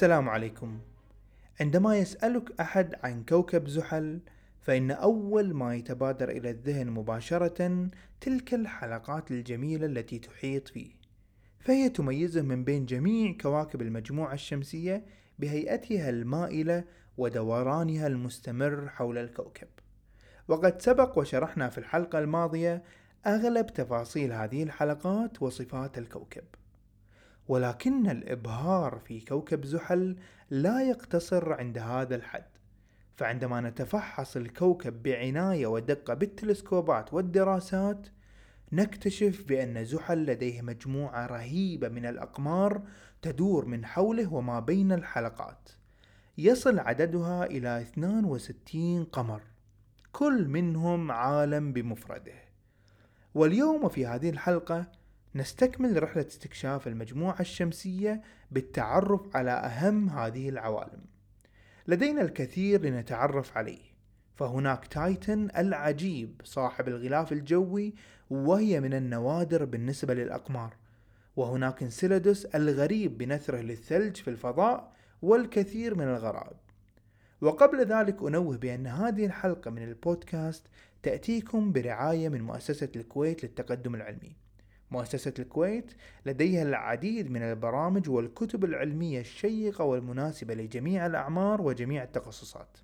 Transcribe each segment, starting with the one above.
السلام عليكم. عندما يسألك أحد عن كوكب زحل فإن أول ما يتبادر إلى الذهن مباشرة تلك الحلقات الجميلة التي تحيط فيه فهي تميزه من بين جميع كواكب المجموعة الشمسية بهيئتها المائلة ودورانها المستمر حول الكوكب. وقد سبق وشرحنا في الحلقة الماضية أغلب تفاصيل هذه الحلقات وصفات الكوكب. ولكن الإبهار في كوكب زحل لا يقتصر عند هذا الحد. فعندما نتفحص الكوكب بعناية ودقة بالتلسكوبات والدراسات نكتشف بأن زحل لديه مجموعة رهيبة من الأقمار تدور من حوله وما بين الحلقات. يصل عددها إلى 62 قمر كل منهم عالم بمفرده. واليوم في هذه الحلقة نستكمل رحلة استكشاف المجموعة الشمسية بالتعرف على أهم هذه العوالم. لدينا الكثير لنتعرف عليه، فهناك تايتن العجيب صاحب الغلاف الجوي وهي من النوادر بالنسبة للأقمار، وهناك انسيلادوس الغريب بنثره للثلج في الفضاء والكثير من الغرائب. وقبل ذلك أنوه بأن هذه الحلقة من البودكاست تأتيكم برعاية من مؤسسة الكويت للتقدم العلمي. مؤسسة الكويت لديها العديد من البرامج والكتب العلمية الشيقة والمناسبة لجميع الأعمار وجميع التخصصات.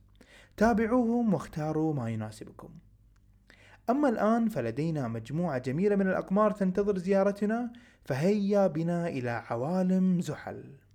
تابعوهم واختاروا ما يناسبكم. أما الآن فلدينا مجموعة جميلة من الأقمار تنتظر زيارتنا فهيا بنا إلى عوالم زحل.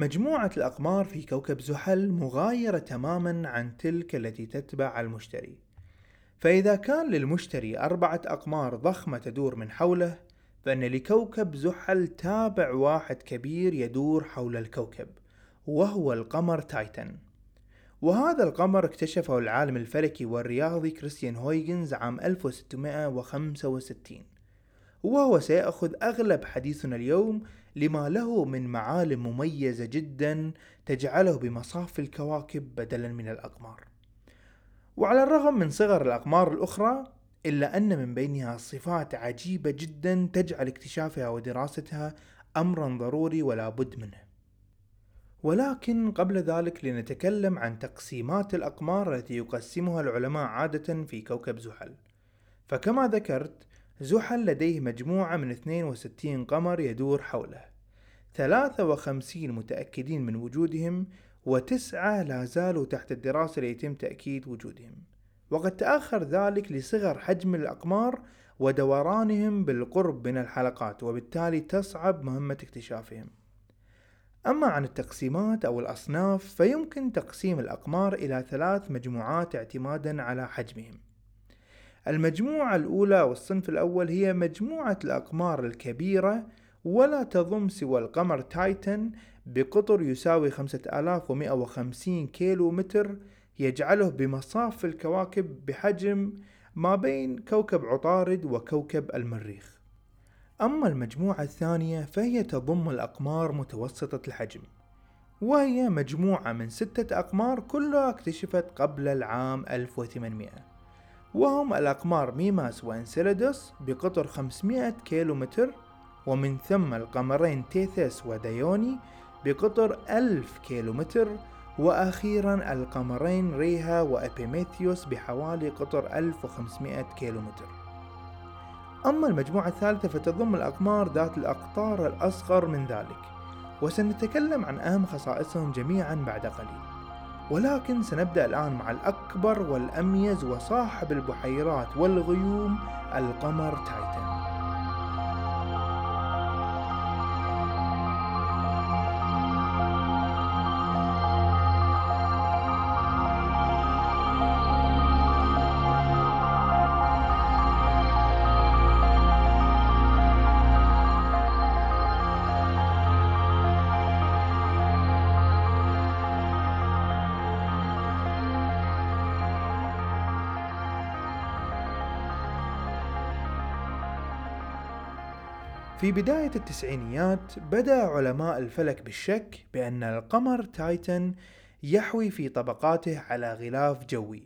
مجموعة الأقمار في كوكب زحل مغايرة تماما عن تلك التي تتبع المشتري. فإذا كان للمشتري أربعة أقمار ضخمة تدور من حوله فإن لكوكب زحل تابع واحد كبير يدور حول الكوكب وهو القمر تايتن. وهذا القمر اكتشفه العالم الفلكي والرياضي كريستيان هويجنز عام 1665 وهو سيأخذ أغلب حديثنا اليوم لما له من معالم مميزة جدا تجعله بمصاف الكواكب بدلا من الأقمار. وعلى الرغم من صغر الأقمار الأخرى إلا أن من بينها صفات عجيبة جدا تجعل اكتشافها ودراستها أمرا ضروري ولا بد منه. ولكن قبل ذلك لنتكلم عن تقسيمات الأقمار التي يقسمها العلماء عادة في كوكب زحل. فكما ذكرت زحل لديه مجموعة من 62 قمر يدور حوله. 53 متأكدين من وجودهم وتسعة لا زالوا تحت الدراسة ليتم تأكيد وجودهم. وقد تأخر ذلك لصغر حجم الأقمار ودورانهم بالقرب من الحلقات وبالتالي تصعب مهمة اكتشافهم. أما عن التقسيمات أو الأصناف فيمكن تقسيم الأقمار إلى ثلاث مجموعات اعتمادا على حجمهم. المجموعة الأولى والصنف الأول هي مجموعة الأقمار الكبيرة ولا تضم سوى القمر تايتن بقطر يساوي 5150 كيلو متر يجعله بمصاف الكواكب بحجم ما بين كوكب عطارد وكوكب المريخ. أما المجموعة الثانية فهي تضم الأقمار متوسطة الحجم وهي مجموعة من ستة أقمار كلها اكتشفت قبل العام 1800 وهم الأقمار ميماس وإنسيلادوس بقطر 500 كيلومتر ومن ثم القمرين تيثيس وديوني بقطر 1000 كيلومتر وأخيرا القمرين ريها وأبيميثيوس بحوالي قطر 1500 كيلومتر. أما المجموعة الثالثة فتضم الأقمار ذات الأقطار الأصغر من ذلك وسنتكلم عن أهم خصائصهم جميعا بعد قليل. ولكن سنبدأ الآن مع الأكبر والأميز وصاحب البحيرات والغيوم القمر تايتن. في بداية التسعينيات بدأ علماء الفلك بالشك بأن القمر تايتن يحوي في طبقاته على غلاف جوي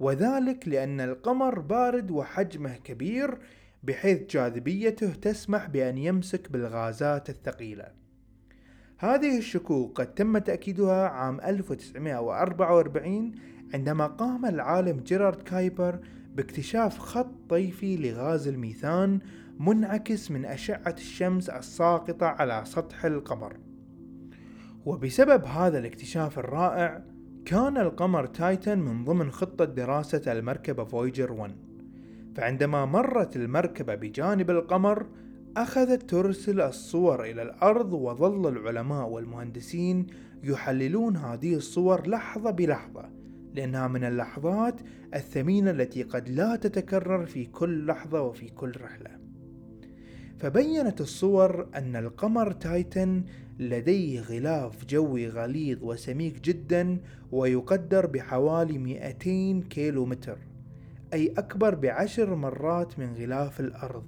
وذلك لأن القمر بارد وحجمه كبير بحيث جاذبيته تسمح بأن يمسك بالغازات الثقيلة. هذه الشكوك قد تم تأكيدها عام 1944 عندما قام العالم جيرارد كايبر باكتشاف خط طيفي لغاز الميثان منعكس من أشعة الشمس الساقطة على سطح القمر. وبسبب هذا الاكتشاف الرائع كان القمر تايتن من ضمن خطة دراسة المركبة فويجر 1 فعندما مرت المركبة بجانب القمر أخذت ترسل الصور إلى الأرض وظل العلماء والمهندسين يحللون هذه الصور لحظة بلحظة لأنها من اللحظات الثمينة التي قد لا تتكرر في كل لحظة وفي كل رحلة. فبينت الصور أن القمر تايتن لديه غلاف جوي غليظ وسميك جدا ويقدر بحوالي 200 كيلو متر أي أكبر بعشر مرات من غلاف الأرض.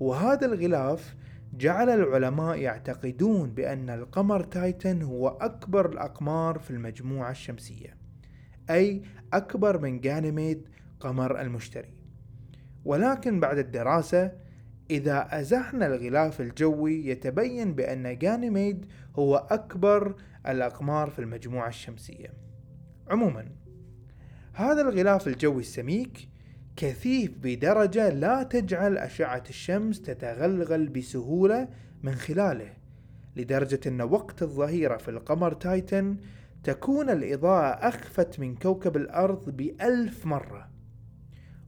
وهذا الغلاف جعل العلماء يعتقدون بأن القمر تايتن هو أكبر الأقمار في المجموعة الشمسية أي أكبر من جانيميد قمر المشتري. ولكن بعد الدراسة إذا أزحنا الغلاف الجوي يتبين بأن جانيميد هو أكبر الأقمار في المجموعة الشمسية. عموما هذا الغلاف الجوي السميك كثيف بدرجة لا تجعل أشعة الشمس تتغلغل بسهولة من خلاله لدرجة أن وقت الظهيرة في القمر تايتن تكون الإضاءة أخفت من كوكب الأرض بألف مرة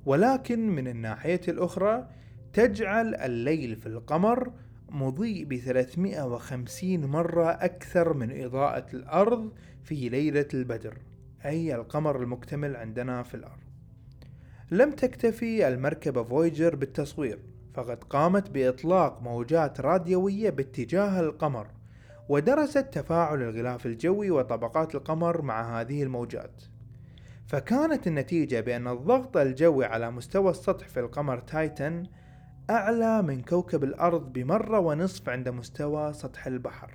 ولكن من الناحية الأخرى تجعل الليل في القمر مضيء ب 350 مرة أكثر من إضاءة الأرض في ليلة البدر. أي القمر المكتمل عندنا في الأرض. لم تكتفي المركبة فويجر بالتصوير فقد قامت بإطلاق موجات راديوية باتجاه القمر ودرست تفاعل الغلاف الجوي وطبقات القمر مع هذه الموجات. فكانت النتيجة بأن الضغط الجوي على مستوى السطح في القمر تايتن أعلى من كوكب الأرض بمرة ونصف عند مستوى سطح البحر.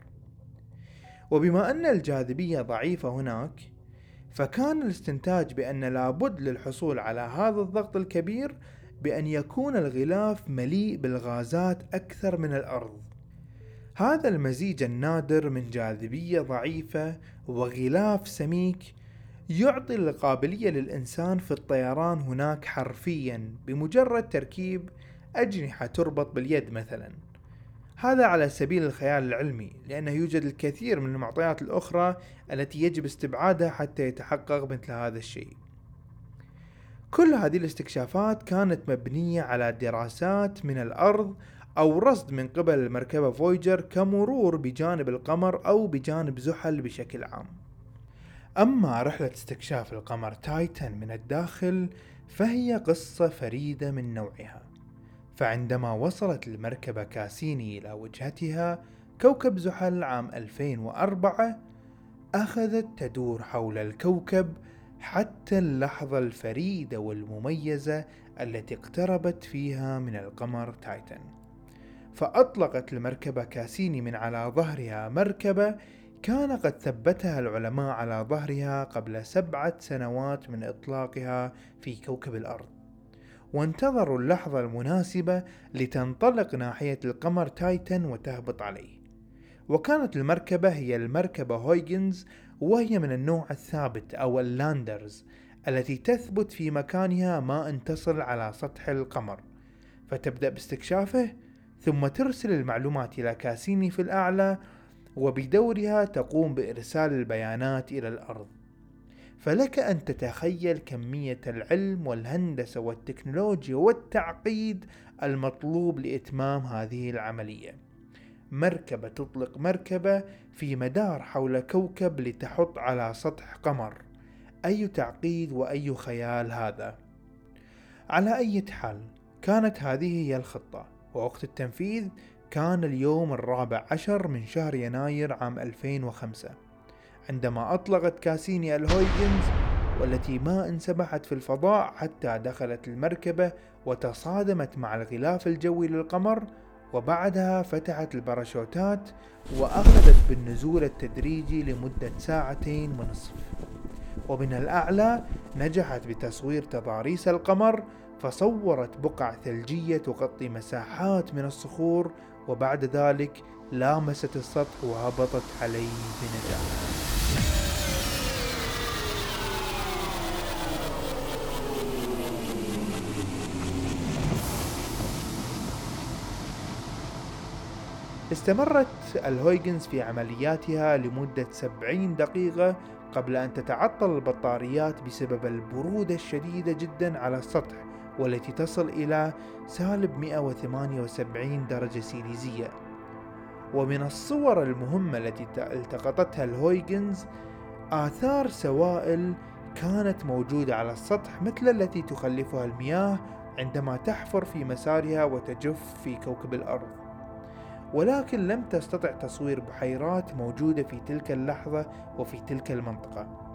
وبما أن الجاذبية ضعيفة هناك فكان الاستنتاج بأن لابد للحصول على هذا الضغط الكبير بأن يكون الغلاف مليء بالغازات أكثر من الأرض. هذا المزيج النادر من جاذبية ضعيفة وغلاف سميك يعطي القابلية للإنسان في الطيران هناك حرفيا بمجرد تركيب أجنحة تربط باليد مثلا. هذا على سبيل الخيال العلمي لأنه يوجد الكثير من المعطيات الأخرى التي يجب استبعادها حتى يتحقق مثل هذا الشيء. كل هذه الاستكشافات كانت مبنية على دراسات من الأرض أو رصد من قبل المركبة فويجر كمرور بجانب القمر أو بجانب زحل بشكل عام. أما رحلة استكشاف القمر تايتن من الداخل فهي قصة فريدة من نوعها. فعندما وصلت المركبة كاسيني إلى وجهتها كوكب زحل عام 2004 أخذت تدور حول الكوكب حتى اللحظة الفريدة والمميزة التي اقتربت فيها من القمر تايتن. فأطلقت المركبة كاسيني من على ظهرها مركبة كان قد ثبتها العلماء على ظهرها قبل سبعة سنوات من إطلاقها في كوكب الأرض. وانتظروا اللحظة المناسبة لتنطلق ناحية القمر تايتن وتهبط عليه. وكانت المركبة هي المركبة هويجنز وهي من النوع الثابت أو ال landers التي تثبت في مكانها ما أن تصل على سطح القمر. فتبدأ باستكشافه ثم ترسل المعلومات إلى كاسيني في الأعلى وبدورها تقوم بإرسال البيانات إلى الأرض. فلك أن تتخيل كمية العلم والهندسة والتكنولوجيا والتعقيد المطلوب لإتمام هذه العملية. مركبة تطلق مركبة في مدار حول كوكب لتحط على سطح قمر. أي تعقيد وأي خيال هذا؟ على أي حال كانت هذه هي الخطة ووقت التنفيذ كان اليوم الرابع عشر من شهر يناير عام 2005 عندما أطلقت كاسيني الهويجنز والتي ما انسبحت في الفضاء حتى دخلت المركبة وتصادمت مع الغلاف الجوي للقمر وبعدها فتحت الباراشوتات وأخذت بالنزول التدريجي لمدة ساعتين ونصف. ومن الأعلى نجحت بتصوير تضاريس القمر فصورت بقع ثلجية تغطي مساحات من الصخور وبعد ذلك لامست السطح وهبطت عليه بنجاح. استمرت الهويجنز في عملياتها لمدة 70 دقيقة قبل أن تتعطل البطاريات بسبب البرودة الشديدة جدا على السطح والتي تصل إلى سالب 178 درجة سيليزية. ومن الصور المهمة التي التقطتها الهويجنز آثار سوائل كانت موجودة على السطح مثل التي تخلفها المياه عندما تحفر في مسارها وتجف في كوكب الأرض. ولكن لم تستطع تصوير بحيرات موجودة في تلك اللحظة وفي تلك المنطقة.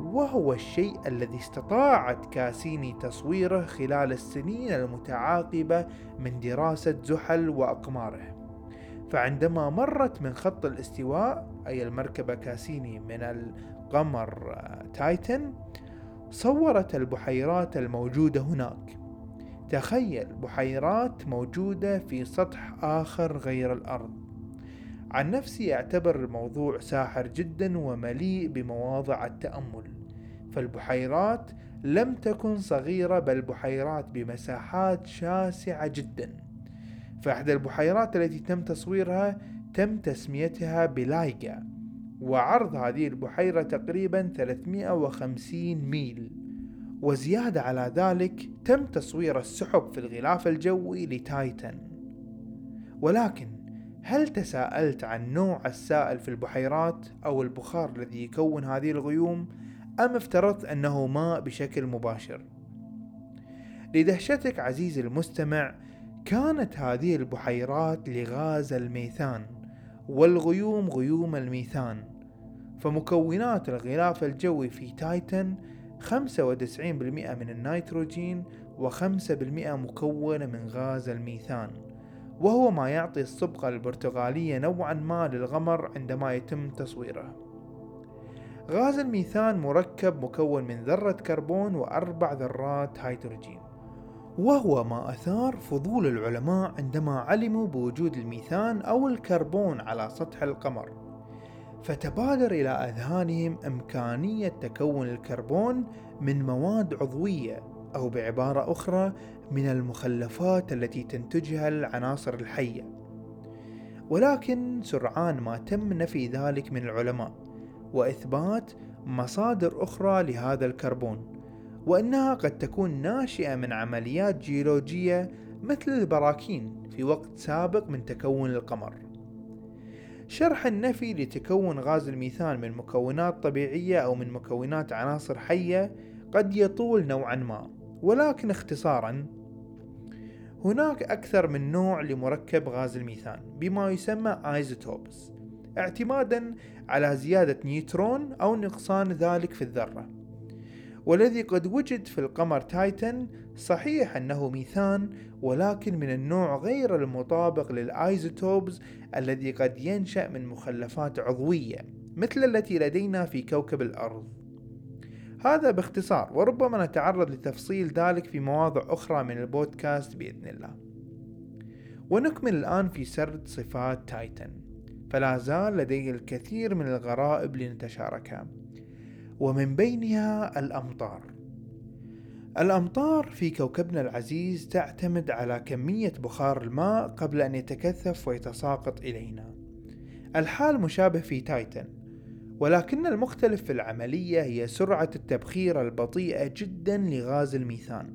وهو الشيء الذي استطاعت كاسيني تصويره خلال السنين المتعاقبة من دراسة زحل وأقماره. فعندما مرت من خط الاستواء أي المركبة كاسيني من القمر تايتن صورت البحيرات الموجودة هناك. تخيل بحيرات موجودة في سطح آخر غير الأرض. عن نفسي أعتبر الموضوع ساحر جدا ومليء بمواضع التأمل فالبحيرات لم تكن صغيرة بل بحيرات بمساحات شاسعة جدا. فإحدى البحيرات التي تم تصويرها تم تسميتها بلايجا وعرض هذه البحيرة تقريبا 350 ميل. وزيادة على ذلك تم تصوير السحب في الغلاف الجوي لتايتن ولكن هل تساءلت عن نوع السائل في البحيرات أو البخار الذي يكون هذه الغيوم أم افترضت أنه ماء بشكل مباشر؟ لدهشتك عزيزي المستمع كانت هذه البحيرات لغاز الميثان والغيوم غيوم الميثان فمكونات الغلاف الجوي في تايتن 95% من النيتروجين و5% مكونة من غاز الميثان وهو ما يعطي الصبغة البرتقالية نوعا ما للقمر عندما يتم تصويره. غاز الميثان مركب مكون من ذرة كربون وأربع ذرات هيدروجين وهو ما أثار فضول العلماء عندما علموا بوجود الميثان أو الكربون على سطح القمر. فتبادر إلى أذهانهم إمكانية تكون الكربون من مواد عضوية أو بعبارة أخرى من المخلفات التي تنتجها العناصر الحية. ولكن سرعان ما تم نفي ذلك من العلماء وإثبات مصادر أخرى لهذا الكربون وأنها قد تكون ناشئة من عمليات جيولوجية مثل البراكين في وقت سابق من تكون القمر. شرح النفي لتكون غاز الميثان من مكونات طبيعية أو من مكونات عناصر حية قد يطول نوعا ما ولكن اختصارا هناك أكثر من نوع لمركب غاز الميثان بما يسمى isotopes اعتمادا على زيادة نيوترون أو نقصان ذلك في الذرة. والذي قد وجد في القمر تايتن صحيح أنه ميثان ولكن من النوع غير المطابق لل isotopes الذي قد ينشأ من مخلفات عضوية مثل التي لدينا في كوكب الأرض. هذا باختصار وربما نتعرض لتفصيل ذلك في مواضع أخرى من البودكاست بإذن الله. ونكمل الآن في سرد صفات تايتن فلا زال لدي الكثير من الغرائب لنتشاركها. ومن بينها الأمطار. الأمطار في كوكبنا العزيز تعتمد على كمية بخار الماء قبل أن يتكثف ويتساقط إلينا. الحال مشابه في تايتن ولكن المختلف في العملية هي سرعة التبخير البطيئة جدا لغاز الميثان.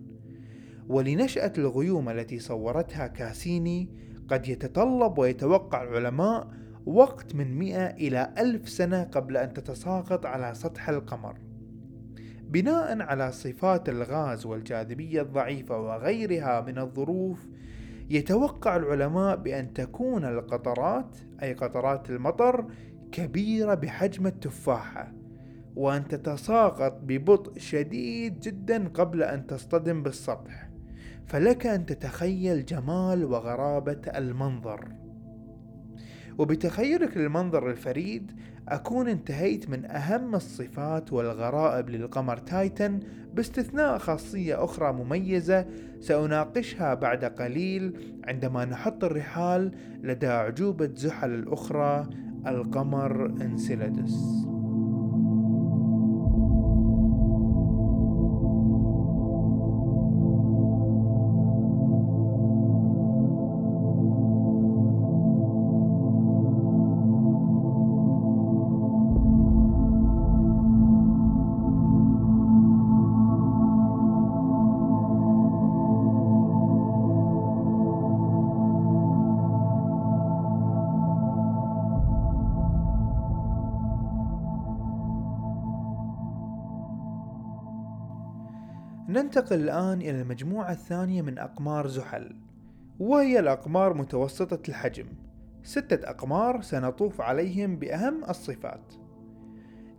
ولنشأة الغيوم التي صورتها كاسيني قد يتطلب ويتوقع العلماء وقت من 100 إلى ألف سنة قبل أن تتساقط على سطح القمر. بناء على صفات الغاز والجاذبية الضعيفة وغيرها من الظروف يتوقع العلماء بأن تكون القطرات أي قطرات المطر كبيرة بحجم التفاحة وأن تتساقط ببطء شديد جدا قبل أن تصطدم بالسطح. فلك أن تتخيل جمال وغرابة المنظر. وبتخيلك للمنظر الفريد أكون انتهيت من أهم الصفات والغرائب للقمر تايتن باستثناء خاصية أخرى مميزة سأناقشها بعد قليل عندما نحط الرحال لدى أعجوبة زحل الأخرى القمر إنسيلادس. ننتقل الآن إلى المجموعة الثانية من أقمار زحل وهي الأقمار متوسطة الحجم. ستة أقمار سنطوف عليهم بأهم الصفات.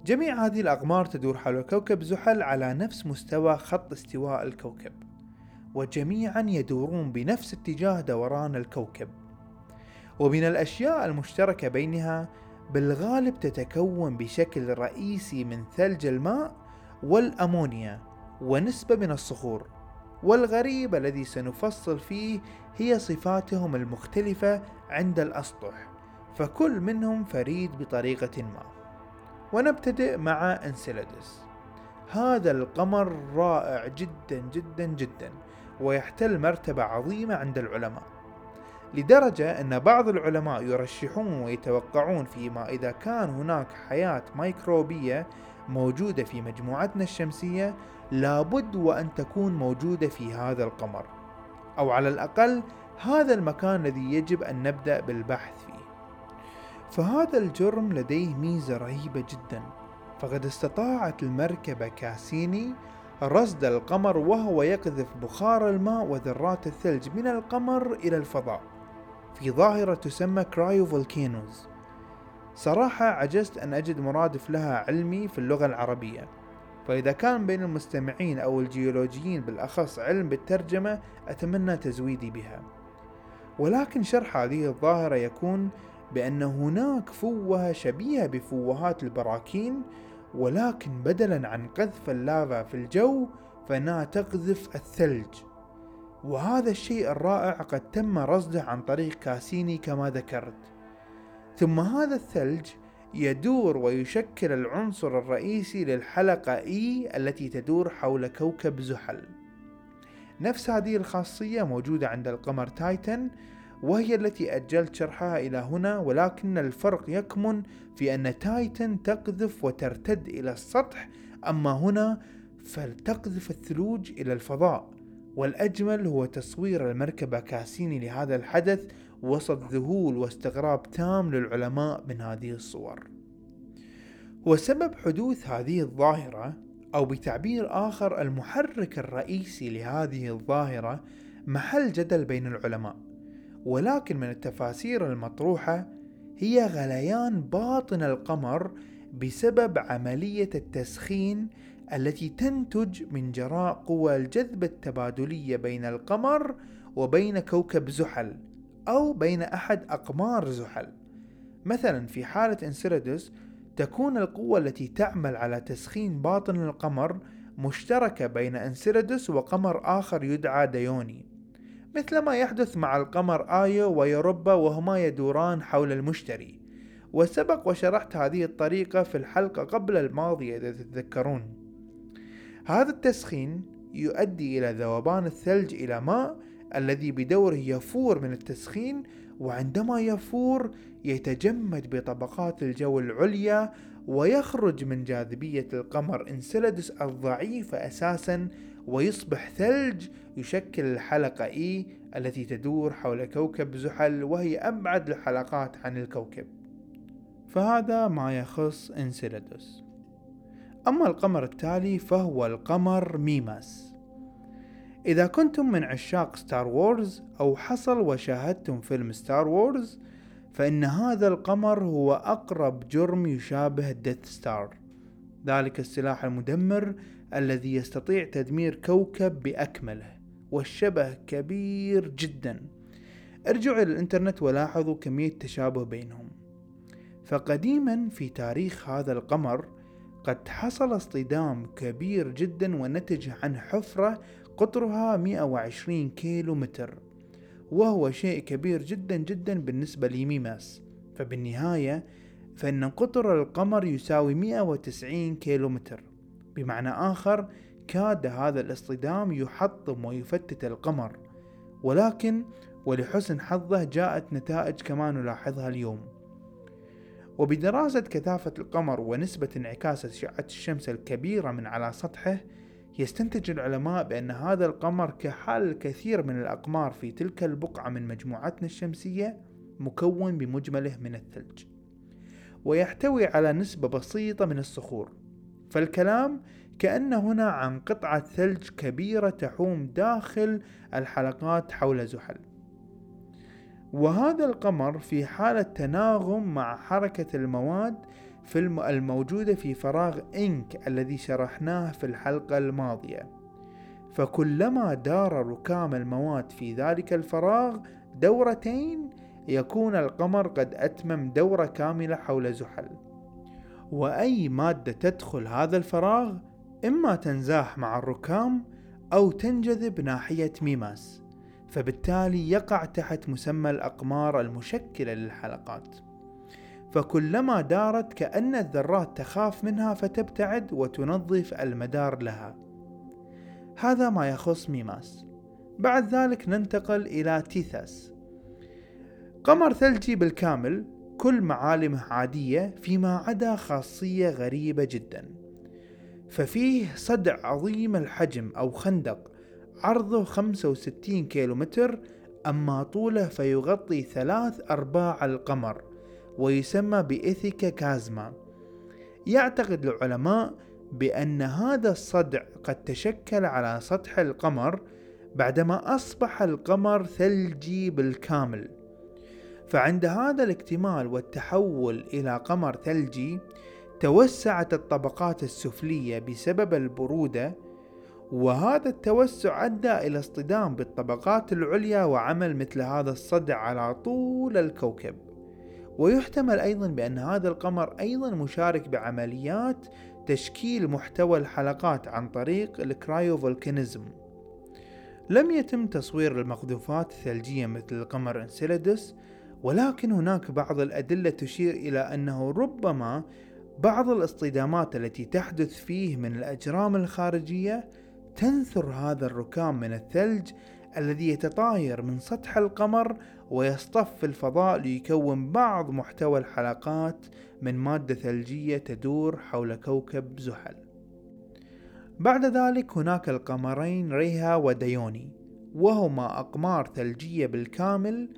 جميع هذه الأقمار تدور حول كوكب زحل على نفس مستوى خط استواء الكوكب وجميعا يدورون بنفس اتجاه دوران الكوكب. ومن الأشياء المشتركة بينها بالغالب تتكون بشكل رئيسي من ثلج الماء والأمونيا. ونسبة من الصخور والغريب الذي سنفصل فيه هي صفاتهم المختلفة عند الأسطح فكل منهم فريد بطريقة ما. ونبتدئ مع إنسيلادس. هذا القمر رائع جدا جدا جدا ويحتل مرتبة عظيمة عند العلماء لدرجة أن بعض العلماء يرشحون ويتوقعون فيما إذا كان هناك حياة ميكروبية موجودة في مجموعتنا الشمسية لابد وأن تكون موجودة في هذا القمر. أو على الأقل هذا المكان الذي يجب أن نبدأ بالبحث فيه. فهذا الجرم لديه ميزة رهيبة جدا. فقد استطاعت المركبة كاسيني رصد القمر وهو يقذف بخار الماء وذرات الثلج من القمر إلى الفضاء. في ظاهرة تسمى cryovolcanoes صراحة عجزت أن أجد مرادف لها علمي في اللغة العربية. فإذا كان بين المستمعين أو الجيولوجيين بالأخص علم بالترجمة أتمنى تزويدي بها. ولكن شرح هذه الظاهرة يكون بأن هناك فوهة شبيهة بفوهات البراكين ولكن بدلا عن قذف اللافا في الجو فإنها تقذف الثلج. وهذا الشيء الرائع قد تم رصده عن طريق كاسيني كما ذكرت. ثم هذا الثلج يدور ويشكل العنصر الرئيسي للحلقة E التي تدور حول كوكب زحل. نفس هذه الخاصية موجودة عند القمر تايتن وهي التي أجلت شرحها إلى هنا ولكن الفرق يكمن في أن تايتن تقذف وترتد إلى السطح أما هنا فتقذف الثلوج إلى الفضاء. والأجمل هو تصوير المركبة كاسيني لهذا الحدث وسط ذهول واستغراب تام للعلماء من هذه الصور. وسبب حدوث هذه الظاهرة أو بتعبير آخر المحرك الرئيسي لهذه الظاهرة محل جدل بين العلماء ولكن من التفاسير المطروحة هي غليان باطن القمر بسبب عملية التسخين التي تنتج من جراء قوى الجذب التبادلية بين القمر وبين كوكب زحل. أو بين أحد أقمار زحل. مثلا في حالة انسيرادوس تكون القوة التي تعمل على تسخين باطن القمر مشتركة بين انسيرادوس وقمر آخر يدعى ديوني. مثل ما يحدث مع القمر آيو ويوروبا وهما يدوران حول المشتري. وسبق وشرحت هذه الطريقة في الحلقة قبل الماضية إذا تتذكرون. هذا التسخين يؤدي إلى ذوبان الثلج إلى ماء الذي بدوره يفور من التسخين وعندما يفور يتجمد بطبقات الجو العليا ويخرج من جاذبية القمر. انسلدس الضعيفة أساسا ويصبح ثلج يشكل الحلقة إي التي تدور حول كوكب زحل وهي أبعد الحلقات عن الكوكب. فهذا ما يخص انسيلادوس أما القمر التالي فهو القمر ميماس. إذا كنتم من عشاق Star Wars أو حصل وشاهدتم فيلم Star Wars فإن هذا القمر هو أقرب جرم يشابه ال Death Star ذلك السلاح المدمر الذي يستطيع تدمير كوكب بأكمله والشبه كبير جدا. ارجعوا إلى الإنترنت ولاحظوا كمية تشابه بينهم. فقديما في تاريخ هذا القمر قد حصل اصطدام كبير جدا ونتج عن حفرة قطرها 120 كيلو متر وهو شيء كبير جدا جدا بالنسبة لميماس فبالنهاية فإن قطر القمر يساوي 190 كيلو متر بمعنى آخر كاد هذا الاصطدام يحطم ويفتت القمر. ولكن ولحسن حظه جاءت نتائج كما نلاحظها اليوم. وبدراسة كثافة القمر ونسبة انعكاس أشعة الشمس الكبيرة من على سطحه يستنتج العلماء بأن هذا القمر كحال الكثير من الأقمار في تلك البقعة من مجموعتنا الشمسية مكون بمجمله من الثلج. ويحتوي على نسبة بسيطة من الصخور. فالكلام كأن هنا عن قطعة ثلج كبيرة تحوم داخل الحلقات حول زحل. وهذا القمر في حالة تناغم مع حركة المواد في الموجودة في فراغ إنك الذي شرحناه في الحلقة الماضية. فكلما دار ركام المواد في ذلك الفراغ دورتين يكون القمر قد أتمم دورة كاملة حول زحل. وأي مادة تدخل هذا الفراغ إما تنزاح مع الركام أو تنجذب ناحية ميماس. فبالتالي يقع تحت مسمى الأقمار المشكلة للحلقات. فكلما دارت كأن الذرات تخاف منها فتبتعد وتنظف المدار لها. هذا ما يخص ميماس. بعد ذلك ننتقل إلى تيثاس. قمر ثلجي بالكامل كل معالمه عادية فيما عدا خاصية غريبة جدا. ففيه صدع عظيم الحجم أو خندق عرضه 65 كيلومتر أما طوله فيغطي ثلاث أرباع القمر. ويسمى بإيثيكا كازما. يعتقد العلماء بأن هذا الصدع قد تشكل على سطح القمر بعدما أصبح القمر ثلجي بالكامل. فعند هذا الاكتمال والتحول إلى قمر ثلجي توسعت الطبقات السفلية بسبب البرودة وهذا التوسع أدى إلى اصطدام بالطبقات العليا وعمل مثل هذا الصدع على طول الكوكب. ويحتمل أيضا بأن هذا القمر أيضا مشارك بعمليات تشكيل محتوى الحلقات عن طريق الكرايوفولكانيزم لم يتم تصوير المقذوفات الثلجية مثل القمر انسيلادس ولكن هناك بعض الأدلة تشير إلى أنه ربما بعض الاصطدامات التي تحدث فيه من الأجرام الخارجية تنثر هذا الركام من الثلج الذي يتطاير من سطح القمر ويصطف في الفضاء ليكون بعض محتوى الحلقات من مادة ثلجية تدور حول كوكب زحل. بعد ذلك هناك القمرين ريها وديوني وهما أقمار ثلجية بالكامل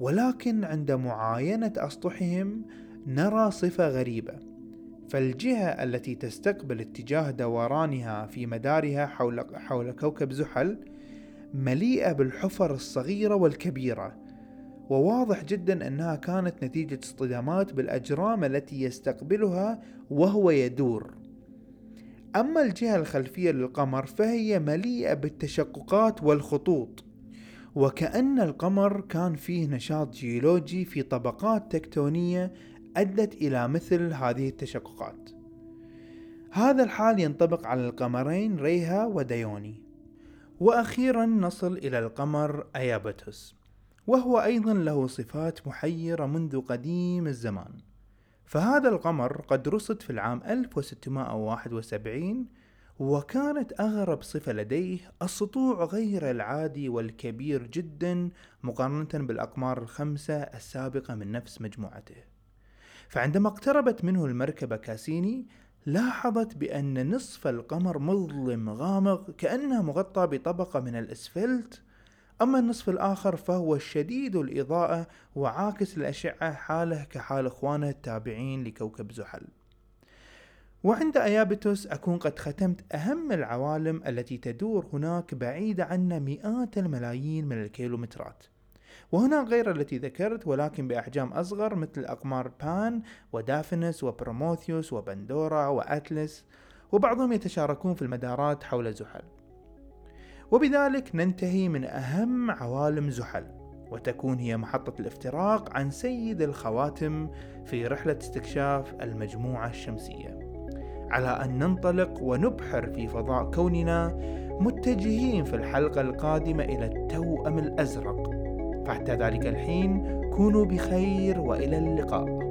ولكن عند معاينة أسطحهم نرى صفة غريبة فالجهة التي تستقبل اتجاه دورانها في مدارها حول, حول كوكب زحل مليئة بالحفر الصغيرة والكبيرة وواضح جدا أنها كانت نتيجة اصطدامات بالأجرام التي يستقبلها وهو يدور. أما الجهة الخلفية للقمر فهي مليئة بالتشققات والخطوط وكأن القمر كان فيه نشاط جيولوجي في طبقات تكتونية أدت إلى مثل هذه التشققات. هذا الحال ينطبق على القمرين ريها وديوني. وأخيرا نصل إلى القمر أيابتوس وهو أيضا له صفات محيرة منذ قديم الزمان. فهذا القمر قد رصد في العام 1671 وكانت أغرب صفة لديه السطوع غير العادي والكبير جدا مقارنة بالأقمار الخمسة السابقة من نفس مجموعته. فعندما اقتربت منه المركبة كاسيني لاحظت بأن نصف القمر مظلم غامق كأنه مغطى بطبقة من الإسفلت. أما النصف الآخر فهو شديد الإضاءة وعاكس الأشعة حاله كحال إخوانه التابعين لكوكب زحل. وعند أيابتوس أكون قد ختمت أهم العوالم التي تدور هناك بعيدة عنا مئات الملايين من الكيلومترات. وهناك غير التي ذكرت ولكن بأحجام أصغر مثل أقمار بان ودافنس وبروموثيوس وبندورا وأتلس وبعضهم يتشاركون في المدارات حول زحل. وبذلك ننتهي من أهم عوالم زحل وتكون هي محطة الافتراق عن سيد الخواتم في رحلة استكشاف المجموعة الشمسية. على أن ننطلق ونبحر في فضاء كوننا متجهين في الحلقة القادمة إلى التوأم الأزرق. فحتى ذلك الحين كونوا بخير وإلى اللقاء.